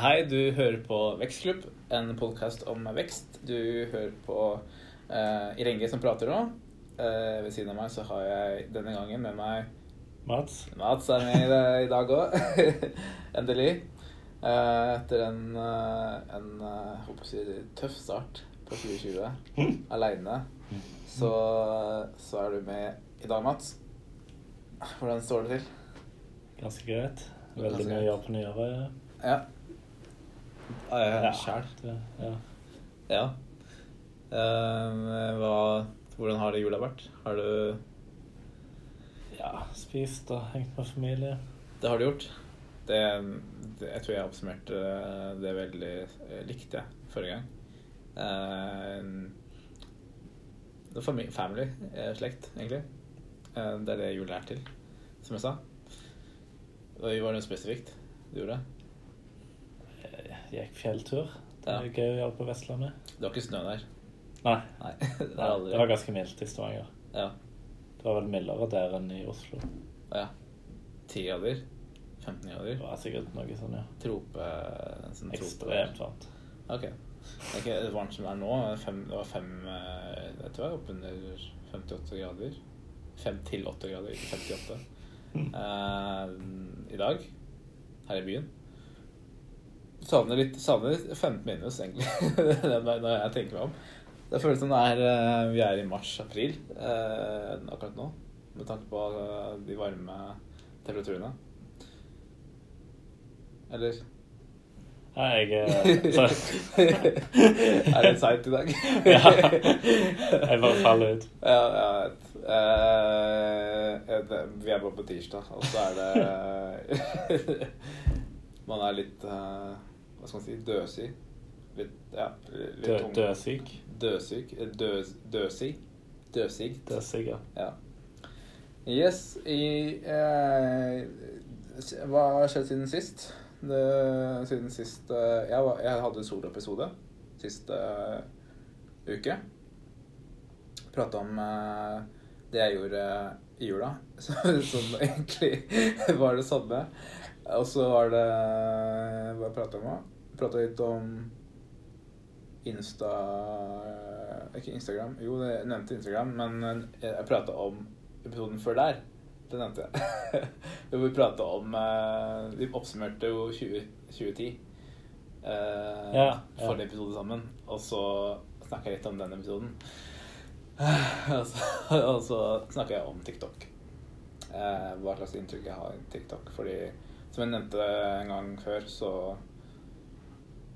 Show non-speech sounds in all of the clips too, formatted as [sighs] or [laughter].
Hei, du hører på Vekstklubb, en podkast om vekst. Du hører på uh, Irenge som prater nå. Uh, ved siden av meg så har jeg denne gangen med meg Mats. Mats er med i, i dag òg. [laughs] Endelig. Uh, etter en, uh, en håper å si, tøff start på 2020 [laughs] aleine, så, så er du med i dag, Mats. Hvordan står det til? Ganske greit. Veldig Ganske mye å greit. gjøre på nyåret. Ja. Uh, Sjæl. Ja. Ja. Eh, hva, hvordan har det jula vært? Har du ja, spist og hengt med familie. Det har du gjort. Det, det, jeg tror jeg oppsummerte det veldig eh, likt, jeg, forrige gang. Eh, fami- family, eh, slekt, egentlig. Uh, det er det jula er til, som jeg sa. Og var det noe spesifikt du gjorde? Gikk fjelltur. Det er gøy å gjøre på Vestlandet. Det var ikke snø der? Nei, Nei. [laughs] det aldri. det var ganske mildt i Stavanger. Ja. Det var vel mildere der enn i Oslo. ja. 10 grader? 15 grader? Det var sikkert noe sånn, ja. Trope... Sånn Ekstremt varmt. Ok. Det er ikke varmt som det er nå. Fem, det var fem eh, Jeg tror jeg er oppunder 58 grader. 5 til 8 grader, ikke 58. Uh, [laughs] I dag her i byen. Savner litt Savner 15 minus, egentlig, [laughs] når jeg tenker meg om. Det føles som det er eh, vi er i mars-april eh, akkurat nå, med tanke på eh, de varme temperaturene. Eller Nei, jeg eh, [laughs] så, er det seigt i dag? [laughs] Ja. Jeg bare faller ut. Ja, jeg vet. Eh, vi er bare på tirsdag, og så er det Man er litt eh, Hva skal man si døsig. Litt, ja, litt Dø, tung. Døsig? Døsyk. eh, Døs, døsig. Døsig. Dødsig, ja. Ja. Yes, i eh, Hva har skjedd siden sist? Det, siden sist eh, jeg, var, jeg hadde soloepisode sist eh, uke. Prata om eh, det jeg gjorde i jula, [laughs] som, som egentlig [laughs] var det samme. Og så var det Hva prata om? Prata litt om Insta Ikke Instagram. Jo, jeg nevnte Instagram, men jeg prata om episoden før der. Det nevnte jeg. [laughs] Hvor vi prata om eh, Vi oppsummerte jo 20, 2010. eh, Ja, ja. Forrige episode sammen. Og så snakka jeg litt om den episoden. [sighs] og så, [laughs] og så snakka jeg om TikTok. Eh, hva slags inntrykk jeg har i TikTok. Fordi som jeg nevnte en gang før, så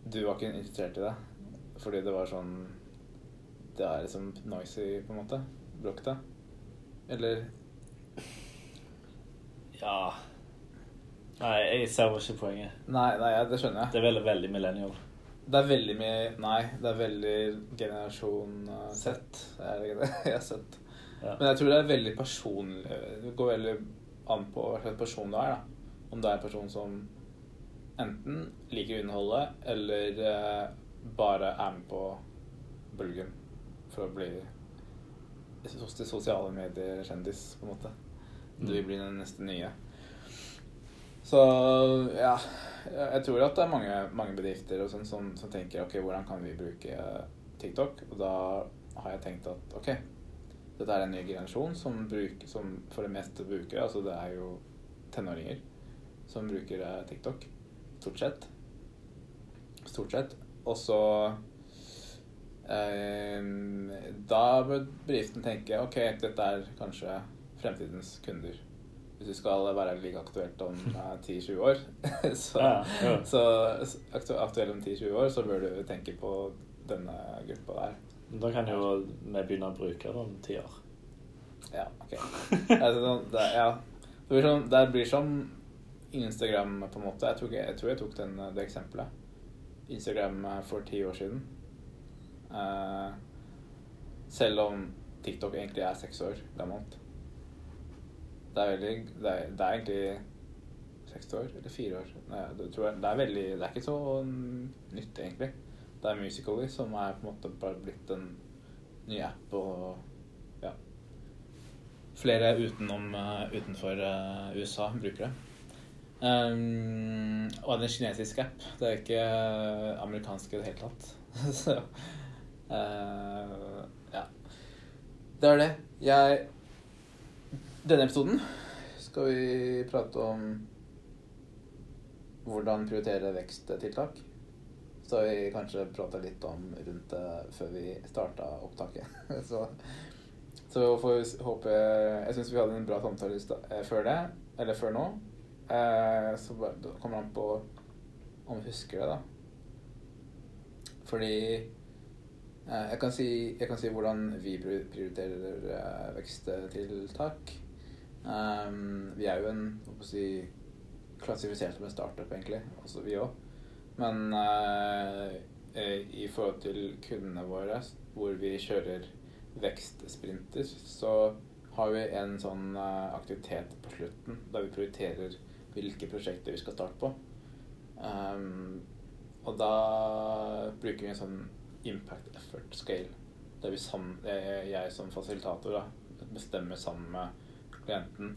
Du var ikke interessert i det. Fordi det var sånn Det er liksom noisy, på en måte. Bråkete. Eller Ja. Nei, jeg ser ikke poenget. Nei, nei, det skjønner jeg. Det er veldig, veldig millennial. Det er veldig mye Nei, det er veldig generasjon uh, Z. Er det ikke det? Jeg har sett. Ja. Men jeg tror det er veldig personlig Det går veldig an på hva slags person du er. da. Om du er en person som enten liker innholdet, eller eh, bare er med på bølgen for å bli sos- sosiale medier-kjendis, på en måte. Du vil bli den neste nye. Så ja, jeg tror at det er mange, mange bedrifter og sånn som, som tenker ok, hvordan kan vi bruke TikTok? Og da har jeg tenkt at ok, dette er en ny generasjon som, bruker, som for det meste bruker Altså det er jo tenåringer som bruker eh, TikTok. Stort sett. Stort sett. Og så eh, Da bør bedriften tenke ok, dette er kanskje fremtidens kunder. Hvis du skal være like aktuelt om [laughs] eh, 10-20 år, [laughs] så, Ja, ja. så aktu aktuell om 10-20 år, så bør du tenke på denne gruppa der. Da kan jo vi begynne å bruke det om ti år. Ja, ok. [laughs] Altså, det, ja. det, blir sånn, det blir som Instagram, på en måte. Jeg ikke, jeg, tror jeg tok den, det eksempelet. Instagram eh, for ti år siden. Uh, selv om TikTok egentlig er seks år gammelt. Det er veldig Det er, det er egentlig seks år eller fire år. Nei, det, tror jeg, det er veldig Det er ikke så nytt, egentlig. Det er Musically som er på en måte bare blitt en ny app og ja. Flere utenom, eh, utenfor eh, USA bruker det. Um, og det er en kinesisk app. Det er ikke eh, amerikansk i det hele tatt. [laughs] Så uh, ja. Det er det. Jeg Denne episoden skal vi prate om hvordan prioritere veksttiltak. Så vi kanskje prata litt om rundt det før vi starta opptaket. [laughs] Så, så får vi håpe Jeg syns vi hadde en bra samtale eh, før det, eller før nå. Eh, så kommer an på om vi husker det, da. Fordi eh, jeg, kan si, jeg kan si hvordan vi prioriterer eh, veksttiltak. Um, vi er jo en hva jeg si, klassifisert som en startup, egentlig, også vi òg. Men eh, eh, i forhold til kundene våre, hvor vi kjører vekstsprinter, så har vi en sånn eh, aktivitet på slutten der vi prioriterer hvilke prosjekter vi skal starte på. Um, og da bruker vi en sånn impact effort scale, der vi sammen, jeg, jeg som fasilitator da, bestemmer sammen med klienten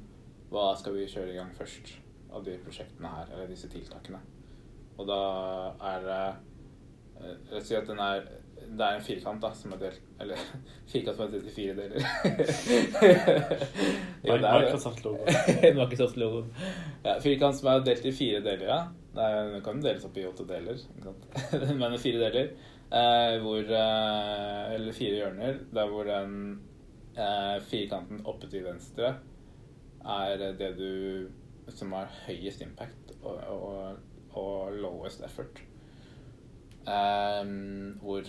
hva skal vi kjøre i gang først av de prosjektene her, eller disse tiltakene. Og da er det Rett og slett den er det er en firkant da, som er delt Eller firkant som er delt i fire deler. ja, det er det. Microsoft-logo. Microsoft-logoen. Ja, firkant som er delt i fire deler, ja. Den kan deles opp i åtte deler. [laughs] Men fire deler. Eh, hvor eh, Eller fire hjørner. Der hvor den eh, firkanten oppe til venstre er det du som har høyest impact og, og, og lowest effort. Um, hvor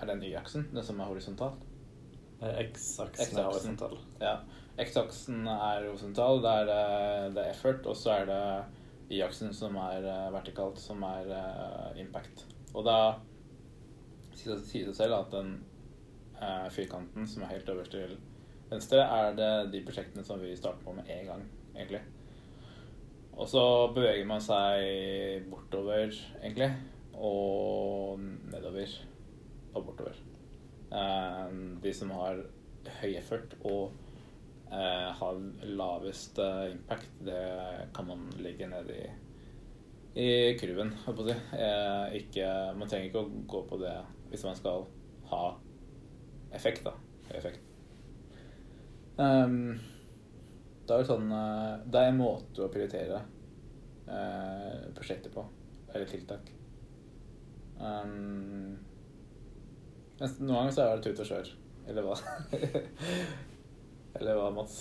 er den Y-aksen? Den som er horisontal? X-aksen er horisontal. Ja. X-aksen er horisontal, det er, eh, det er effort, og så er det Y-aksen som er eh, vertikalt, som er eh, impact. Og da sier det selv at den eh, firkanten som er helt øverst til venstre, er det de prosjektene som vi starter på med en gang, egentlig. Og så beveger man seg bortover, egentlig, og nedover og bortover. Eh, de som har høy effort og eh, har lavest eh, impact, det kan man legge ned i, i kurven, holdt på å si. Ikke, man trenger ikke å gå på det hvis man skal ha effekt, da. Effekt. Det er jo sånn Det er en måte å prioritere eh, prosjekter på, eller tiltak. Mens noen ganger så er det tut og kjør, eller hva? [laughs] eller hva, Mats?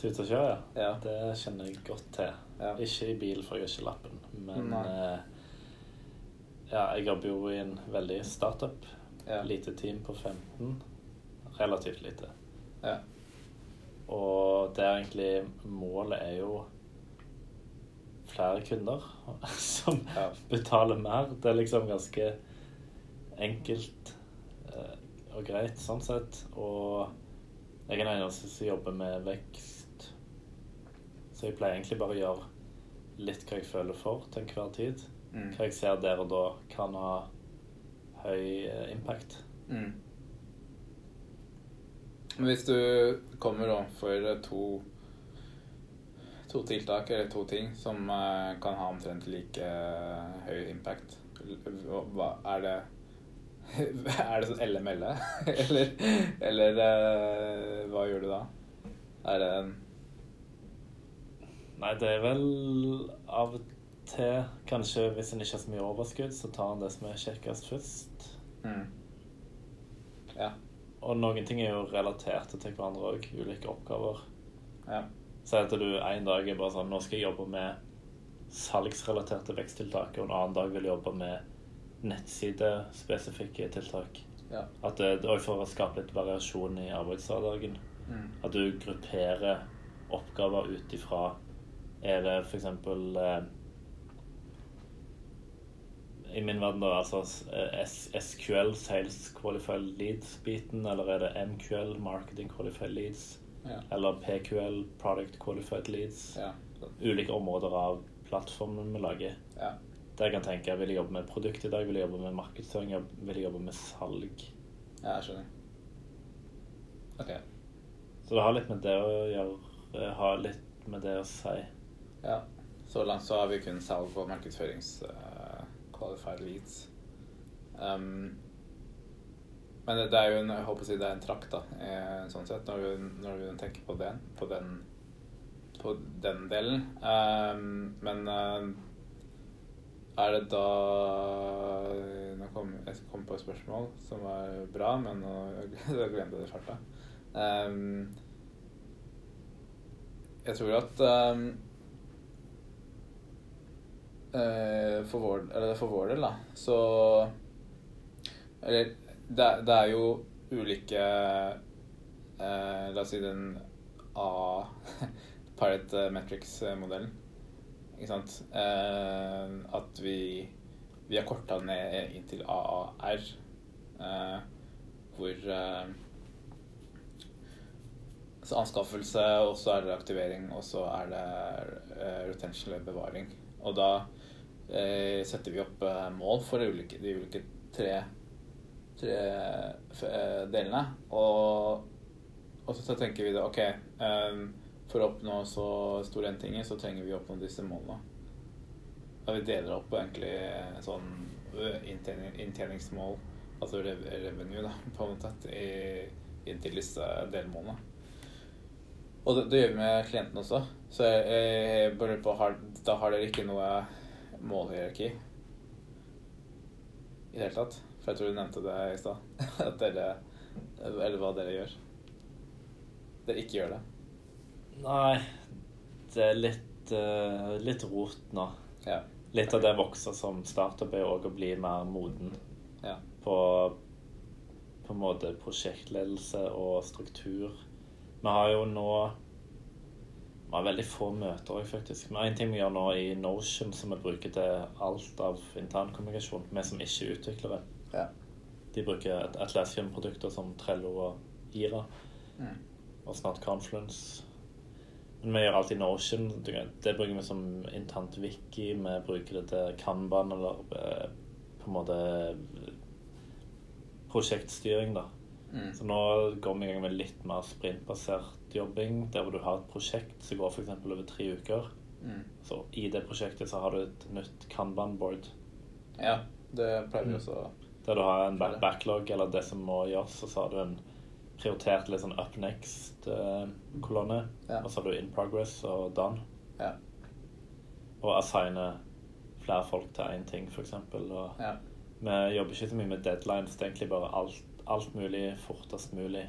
Tut og kjør, ja. Ja. Det kjenner jeg godt til. Ja. Ikke i bil, for jeg har ikke lappen. Men eh, ja, jeg jobber jo i en veldig startup. Ja. Lite team på 15. Relativt lite. Ja. Og det er egentlig Målet er jo flere kunder [laughs] som Ja. betaler mer. Det er liksom ganske enkelt eh, og greit sånn sett. Og jeg er den eneste som jobber med vekst. Så jeg pleier egentlig bare å gjøre litt hva jeg føler for til enhver tid. Mm. Hva jeg ser der og da kan ha høy eh, impact. Mm. Hvis du kommer overfor to to tiltak eller to ting som eh, kan ha omtrent like høy impact, er det [laughs] Er det sånn elle-melle? [laughs] eller eller uh, hva gjør du da? Er det Nei, det er vel av og til Kanskje hvis en ikke har så mye overskudd, så tar en det som er kjekkest først. mm. Ja. Og noen ting er jo relaterte til hverandre òg. Ulike oppgaver. Ja. Si at du en dag er bare sånn Nå skal jeg jobbe med salgsrelaterte veksttiltak, og en annen dag vil jeg jobbe med nettsidespesifikke tiltak. ja. At det, er for å skape litt variasjon i arbeidshverdagen. Mm. At du grupperer oppgaver ut ifra Er det f.eks. Eh, I min verden, da, altså SQL, Sales Qualified Leads-biten, eller er det MQL, Marketing Qualified Leads, Ja. eller PQL, Product Qualified Leads? Ja. Ulike områder av plattformen vi lager. ja. Der jeg kan tenke vil jeg jobbe med produkt i dag, vil jeg jobbe med markedsføring, vil jeg jobbe med salg. Ja, jeg skjønner. Ok. Så det har litt med det å gjøre, eh, har litt med det å si. Ja. Så langt så har vi kun salg og markedsførings-qualified leads. Um, men det, det er jo en, jeg håper å si det er en trakt, da, eh, sånn sett, når du, når du tenker på den, på den, på den delen. Um, men uh, er det da Nå kom jeg kom på et spørsmål som var bra, men nå [laughs] jeg glemte det i farta. Um, jeg tror at um, uh, for, vår, eller for vår del, da, så Eller det, det er jo ulike uh, La oss si den A [laughs] Pirate Metrics-modellen. Ikke sant? Uh, at vi, vi har korta ned inntil AAR, hvor så anskaffelse, og så er det aktivering, og så er det retention eller bevaring. Og da eh, setter vi opp mål for de ulike, de ulike tre, tre delene. Og, og så, tenker vi da OK, um, for å oppnå så store endringer, så trenger vi å oppnå disse målene. Da vi deler opp egentlig sånn inntjening, inntjeningsmål, altså revenue, da, på en måte, i, inntil disse delmålene. Og det, det, gjør vi med klienten også. Så jeg, jeg bare på, har, da har dere ikke noe målhierarki i det hele tatt. For jeg tror du nevnte det i stad. [laughs] At dere Eller hva dere gjør. Dere ikke gjør det. Nei, det er litt, uh, litt rot nå. Ja. Litt av det vokser som startup er òg å bli mer moden ja. på på en måte prosjektledelse og struktur vi har jo nå Vi har veldig få møter òg, faktisk. Men én en ting vi gjør nå i Notion som vi bruker til alt av internkommunikasjon, vi som ikke er utviklere. Ja. De bruker Atlassian-produkter som Trello og Ira, mm. og snart Confluence. Vi gjør alltid Notion. Det bruker vi som internt wiki. Vi bruker det til Kanban eller eh, på en måte prosjektstyring, da. Mm. Så nå går vi i gang med litt mer sprintbasert jobbing, der hvor du har et prosjekt som går f.eks. over tre uker. Mm. Så i det prosjektet så har du et nytt Kanban-board. Ja, det pleier vi Mm. også Der du har en back backlog, eller det som må gjøres, og så har du en prioritert litt sånn up next-kolonne. Ja. Og så har du in progress og done. Ja. Og assigne flere folk til én ting, f.eks. Og ja. vi jobber ikke så mye med deadlines. Det er egentlig bare alt, alt mulig fortest mulig.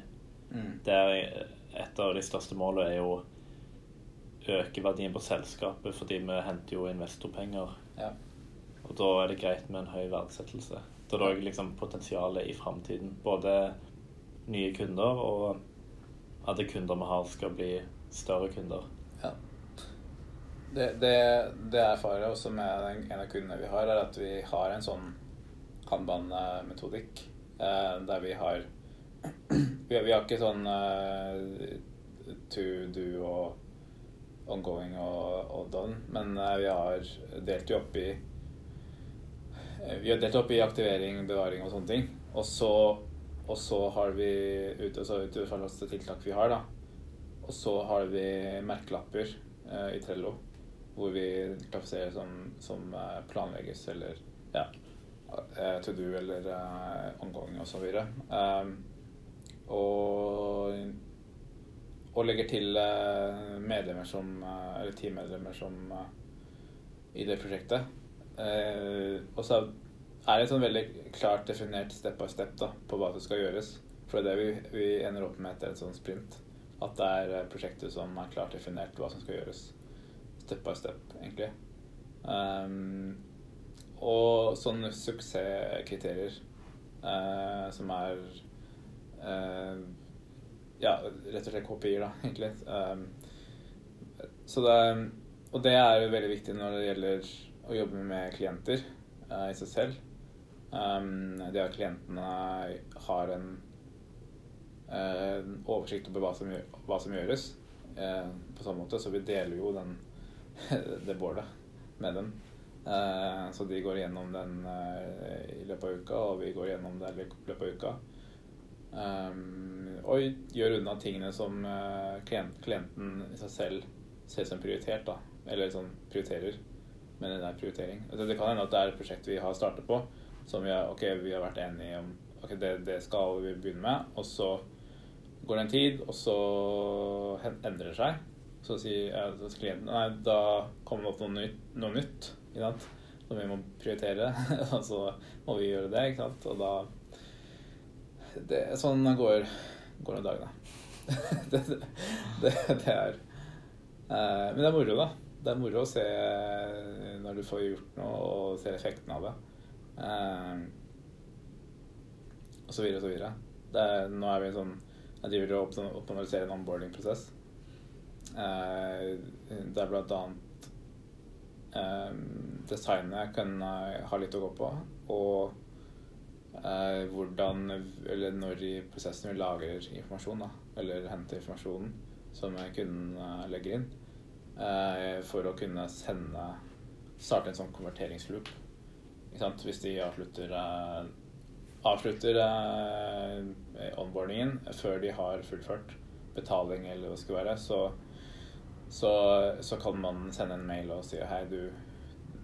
Mm. Det er et av de største målene er jo øke verdien på selskapet, fordi vi henter jo investorpenger. Ja. Og da er det greit med en høy verdsettelse. Da er det òg liksom potensialet i framtiden. Både nye kunder og at de kunder vi har, skal bli større kunder. Ja. Det, det, det jeg erfarer også med den, en av kundene vi har, er at vi har en sånn Kanban-metodikk eh, der vi har [clears throat] vi, vi har ikke sånn eh, to do og ongoing og, og done, men eh, vi har delt jo opp i eh, Vi har delt opp i aktivering, bevaring og sånne ting. Og så, og så har vi ut, altså tiltak vi har, da. Og så har vi merkelapper eh, i Trello hvor vi klassifiserer som, som eh, planlegges eller ja, eh, to do eller eh, ongoing og så videre. Um, og, og legger til eh, medlemmer som eh, Eller teammedlemmer som eh, i det prosjektet. Eh, og så er et sånn veldig klart definert step by step da, på hva som skal gjøres. For det er det vi, vi ender opp med etter et sånt sprint. At det er prosjektet prosjekter som er klart definert hva som skal gjøres. Step by step, egentlig. Um, og sånne suksesskriterier uh, som er uh, Ja, rett og slett kopier, da, egentlig. Um, så det, og det er veldig viktig når det gjelder å jobbe med klienter uh, i seg selv. Um, det at klientene har en, en oversikt over hva som, hva som gjøres. Eh, på sånn måte, så vi deler jo den, [laughs] det boardet med dem. Eh, så de går gjennom den eh, i løpet av uka, og vi går gjennom det i løpet av uka. Um, og gjør unna tingene som klient, klienten i seg selv ser som prioritert. da eller sånn prioriterer. Men det er prioritering. Det kan hende at det er et prosjekt vi har startet på, som vi har, ok, vi har vært enige om ok, det, det skal vi begynne med. Og så går det en tid, og så endrer det seg. Så sier klienten nei, da kommer det opp noe nytt, noe nytt ikke sant? som vi må prioritere. [laughs] og så må vi gjøre det, ikke sant. Og da det, Sånn går, går nå dagene. [laughs] det, det, det er eh, Men det er moro, da. Det er moro å se når du får gjort noe og ser effekten av det. Eh, og så videre og så videre. Er, nå er vi sånn Jeg driver og optim- optimaliserer en onboarding-prosess. Eh, er blant annet eh, designet kan ha litt å gå på. Og eh, hvordan Eller når i prosessen vi lager informasjon, da. Eller henter informasjonen som kunden eh, legger inn. Eh, for å kunne sende Starte en sånn konverteringsloop. Hvis de avslutter eh, avslutter eh, onboardingen før de har fullført betaling eller hva det skal være, så, så, så kan man sende en mail og si hei, du,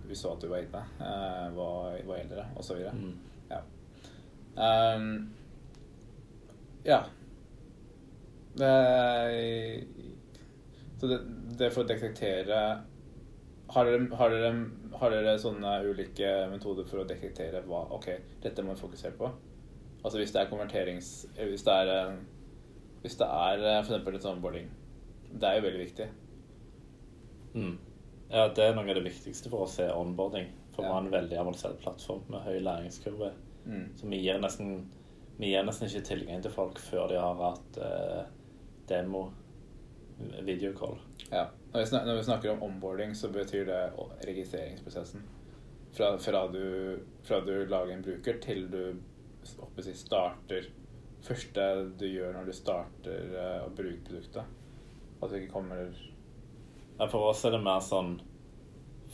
vi så at du var inne. Eh, hva, hva gjelder det? Og så videre. Mm. Ja. Um, ja. Det, så det, det får detektere har dere, har, dere, har dere sånne ulike metoder for å dekretere hva Ok, dette må vi fokusere på. Altså hvis det er konverterings... Hvis det er eh, Hvis det er f.eks. for eksempel et onboarding. Det er jo veldig viktig. Mm. Ja, det er noe av det viktigste for oss er onboarding. For vi Ja. har en veldig avansert plattform med høy læringskurve. Mm. Så vi gir nesten, vi gir nesten ikke tilgang til folk før de har hatt eh, demo, videocall. Ja. Når vi, snakker, når vi snakker om onboarding, så betyr det registreringsprosessen. Fra, fra, du, fra du lager en bruker til du oppe, starter Første du gjør når du starter eh, å bruke produktet. At du ikke kommer Ja, for oss er det mer sånn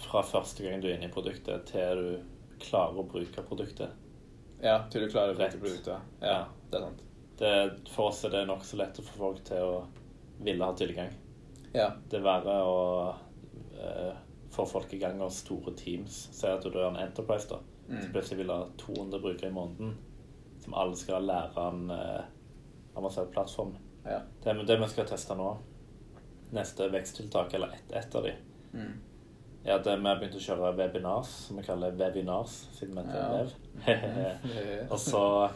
fra første gang du er inne i produktet, til du klarer å bruke produktet. Ja, til du klarer å bruke Rett. produktet. Ja, Ja. det er sant. Det, for oss er det nokså lett å få folk til å ville ha tilgang. Ja. Det er verre å eh, få folk i gang av store teams. Si at du er en Enterprise, da. Mm. Så plutselig vil ha 200 brukere i måneden som alle skal lære en eh, avansert plattform. ja. Det, det vi skal teste nå, neste veksttiltak, eller ett et av de, Mm. er at vi har begynt å kjøre webinars, som vi kaller webinars, siden vi Ja. heter Wev. [laughs] Og så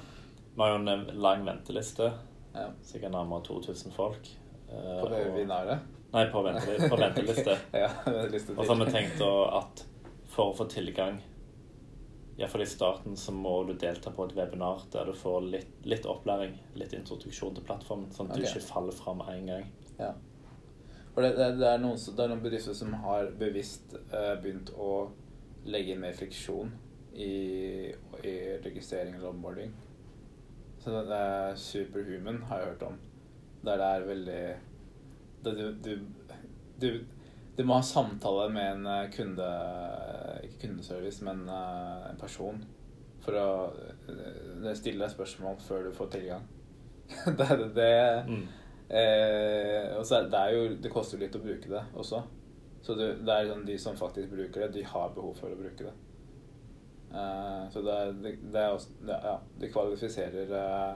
Vi har jo en lang venteliste, ja. sikkert nærmere 2000 folk. eh, På webinaret? Nei, på, venteli på venteliste. [laughs] ja, venteliste Og så har vi tenkt at for å få tilgang, iallfall i starten, så må du delta på et webinar der du får litt, litt opplæring, litt introduksjon til plattformen, sånn at okay. du ikke faller fra med en gang. Ja. For det, det, det, er noen, det er noen bedrifter som har bevisst eh, begynt å legge inn mer friksjon i, i registrering eller onboarding. Så det, det er Superhuman har jeg hørt om. Der det er veldig det, du, du, du, du må ha samtale med en eh, kunde Ikke kundeservice, men eh, en person. For å eh, stille deg spørsmål før du får tilgang. [laughs] det, det, det Mm. Eh, og så er det er jo Det koster jo litt å bruke det også. Så det, det er sånn de som faktisk bruker det, de har behov for å bruke det. Eh, så det er, det, det er også det, Ja, de kvalifiserer eh,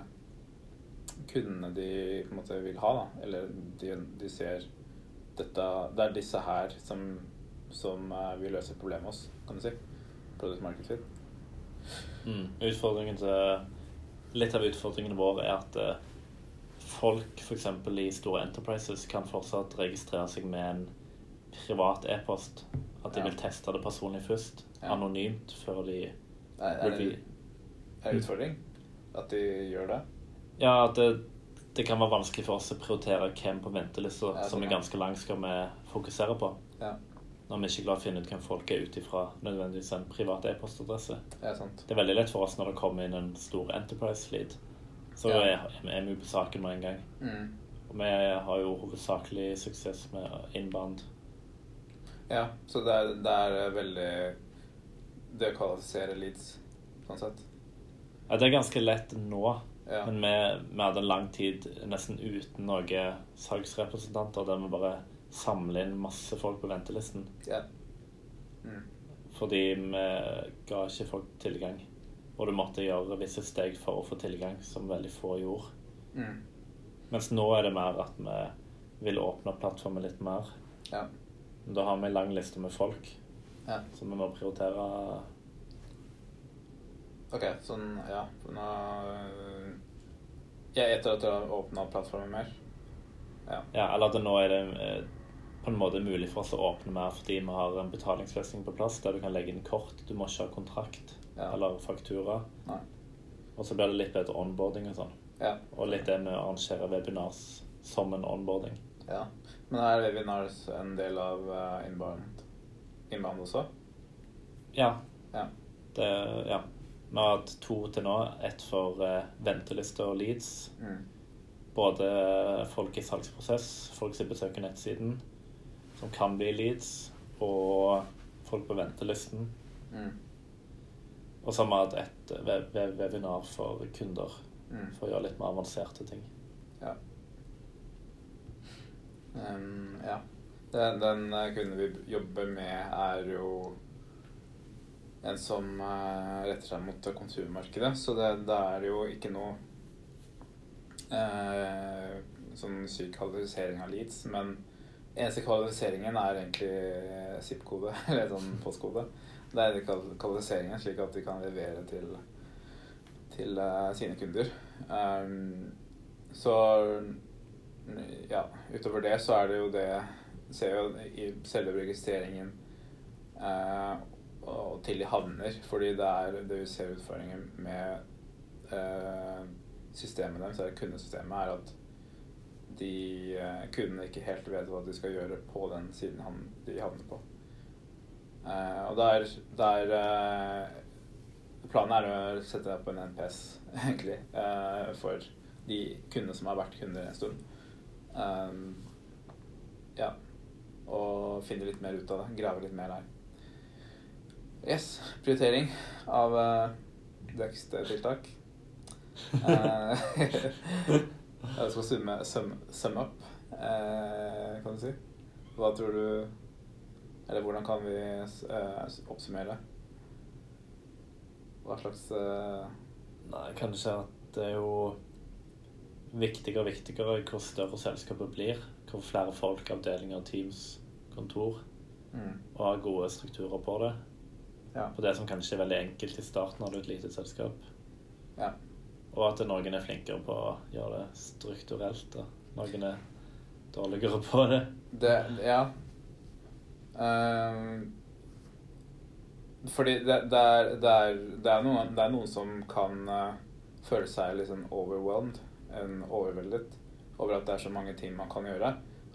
kundene de på en måte vil ha, da. Eller de, de ser dette Det er disse her som, som eh, vil løse problemet hos, kan du si. Product market fit. Mm. Utfordringen til, litt av utfordringene våre er at eh, folk f.eks. i store enterprises kan fortsatt registrere seg med en privat e-post. At de Ja. vil teste det personlig først, Ja. anonymt, før de Er, det en utfordring at de gjør det? Ja, at det, det kan være vanskelig for oss å prioritere hvem på ventelista Ja, som er ganske lang, skal vi fokusere på. Ja, Når vi ikke klarer å finne ut hvem folk er ut ifra nødvendigvis en privat e-postadresse. sant. Det er veldig lett for oss når det kommer inn en stor enterprise-lead. Så Ja. er, er vi på saken med en gang. Mm. Og vi har jo hovedsakelig suksess med innband. Ja, så det er, det er veldig Det å kvalifisere leads, sånn sett. Ja, det er ganske lett nå, Ja. men vi, vi hadde en lang tid nesten uten noen salgsrepresentanter der vi bare samla inn masse folk på ventelisten. Ja. Mm. Fordi vi ga ikke folk tilgang. Og du måtte gjøre visse steg for å få tilgang, som veldig få gjorde. Mm. Mens nå er det mer at vi vil åpne plattformen litt mer. Ja. Da har vi en lang liste med folk, ja. så vi må prioritere Ok, sånn, ja. Nå Ja, etter at du har åpna plattformen mer? Ja. Ja, eller at nå er det eh, på en måte mulig for oss å åpne mer fordi vi har en betalingsløsning på plass der du kan legge inn kort. Du må ikke ha kontrakt Ja. eller faktura. Nei. Og så blir det litt bedre onboarding og sånn. Ja. Og litt det med å arrangere webinars som en onboarding. ja. Men er webinars en del av inbound, inbound også? Ja. Ja. Det, ja. Vi har hatt to til nå. Ett for uh, venteliste og leads. Mm. Både folk i salgsprosess, folk som besøker nettsiden, som kan bli leads, og folk på ventelisten. Mm. Og så har vi hatt et web web webinar for kunder Mm. for å gjøre litt mer avanserte ting. Ja. Um, ja. Den, den eh, kunden vi jobber med, er jo en som eh, retter seg mot konsumermarkedet. Så det, det er jo ikke noe eh, sånn syk kvalifisering av leads. Men eneste kvalifiseringen er egentlig ZIP-kode, [laughs] eller sånn postkode. Det er kvalifiseringen, slik at de kan levere til, til uh, sine kunder. Um, så ja, utover det så er det jo det Ser jo i selve registreringen eh, og til de havner, fordi det er det vi ser utfordringer med eh, systemet deres, eller kundesystemet, er at de eh, kundene ikke helt vet hva de skal gjøre på den siden han, de havner på. Eh, og der, der eh, Planen er å sette deg på en NPS, [laughs] egentlig, eh, for de kundene som har vært kunder en stund. Um, ja. Og finne litt mer ut av det. Grave litt mer der. Yes. Prioritering av uh, veksttiltak. [laughs] Eh, [laughs] jeg skal summe sum, sum up, uh, kan du si. Hva tror du Eller hvordan kan vi uh, oppsummere? Hva slags Nei, kanskje at det er jo viktigere og viktigere hvor større selskapet blir. Hvor flere folk, avdelinger, teams, kontor. mm, Og har gode strukturer på det. Ja. På det som kanskje er veldig enkelt i starten når du er et lite selskap. Ja. Og at noen er flinkere på å gjøre det strukturelt, og noen er dårligere på det. Det, ja. Um, fordi det, det, er, det, er, det, er noen, det er noen som kan uh, føle seg litt sånn overwhelmed, en overveldet, over at det er så mange ting man kan gjøre.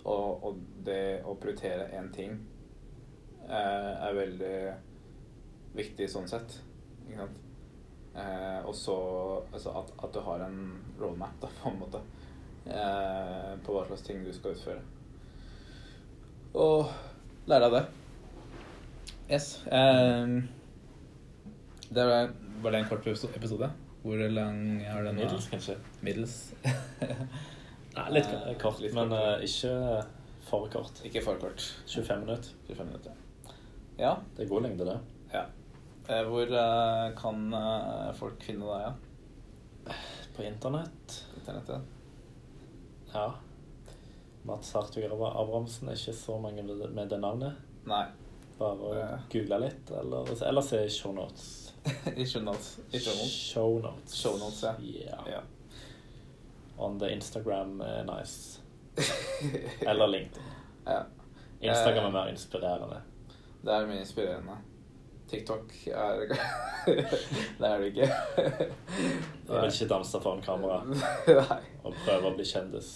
Og, og det å prioritere én ting uh, er veldig viktig sånn sett. Ikke sant? Eh, og så altså at, at du har en roadmap, da, [laughs] på en måte. Eh, på hva slags ting du skal utføre. Og lære av det. Yes. Eh, det var, var det en kort episode? Hvor lang har den? Middels, kanskje. Middels. [laughs] Nei, litt Eh, kort, litt men kort. eh, ikke for kort. Ikke for kort. 25 minutter. 25 minutter. Ja. Det er god lengde, det. Ja. Eh, hvor eh, kan eh, folk finne deg? Ja? På internett. Internett, Ja. Mats Hartvig Abrahamsen ikke så mange med det navnet. Nei. Bare å google litt, eller, eller se shownotes. [laughs] I show notes. I show notes. Shownotes. Shownotes, ja. Yeah. Ja. On the Instagram nice. [laughs] Eller LinkedIn. ja. Instagram er mer inspirerende. Det er mye inspirerende. TikTok er [laughs] Det er det ikke. Du vil ikke danse foran kamera Nei. og prøve å bli kjendis.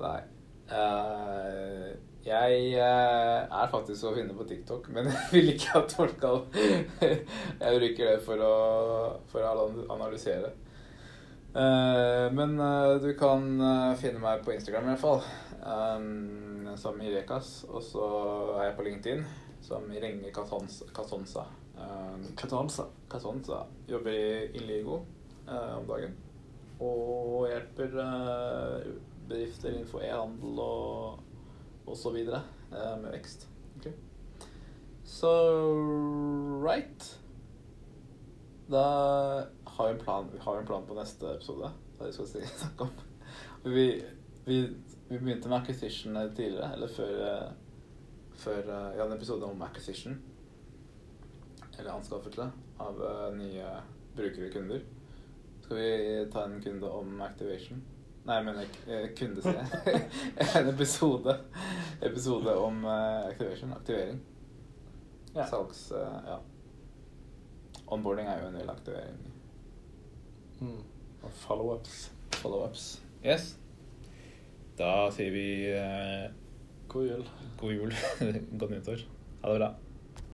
Nei. Uh, jeg uh, er faktisk å finne på TikTok, men [laughs] jeg vil ikke at folk skal Jeg bruker det for å, for å analysere. Uh, men du kan finne meg på Instagram i hvert fall, um, som Irekas. Og så er jeg på LinkedIn som Irenge Katonsa. Katonsa. Um. Katonsa. Jobber i Inligo eh, om dagen. Og hjelper eh, bedrifter innenfor e-handel og, og så videre. eh, med vekst. Så right. Da har vi en plan, vi har en plan på neste episode. Da vi skal [laughs] snakke om. Vi, vi, vi begynte med acquisition tidligere, eller før, eh, før eh, Ja, en episode om acquisition. Eller anskaffelse av eh, nye brukere og kunder. Skal vi ta en kunde om activation? Nei, jeg mener eh, kunde, sier jeg. [laughs] en episode, episode om eh, activation. Aktivering. Ja. Salgs... eh, ja. Onboarding er jo en del aktivering. Mm. Og follow-ups. Follow-ups. Yes. Da sier vi eh, God jul. god jul. [laughs] Godt nyttår. Ha det bra.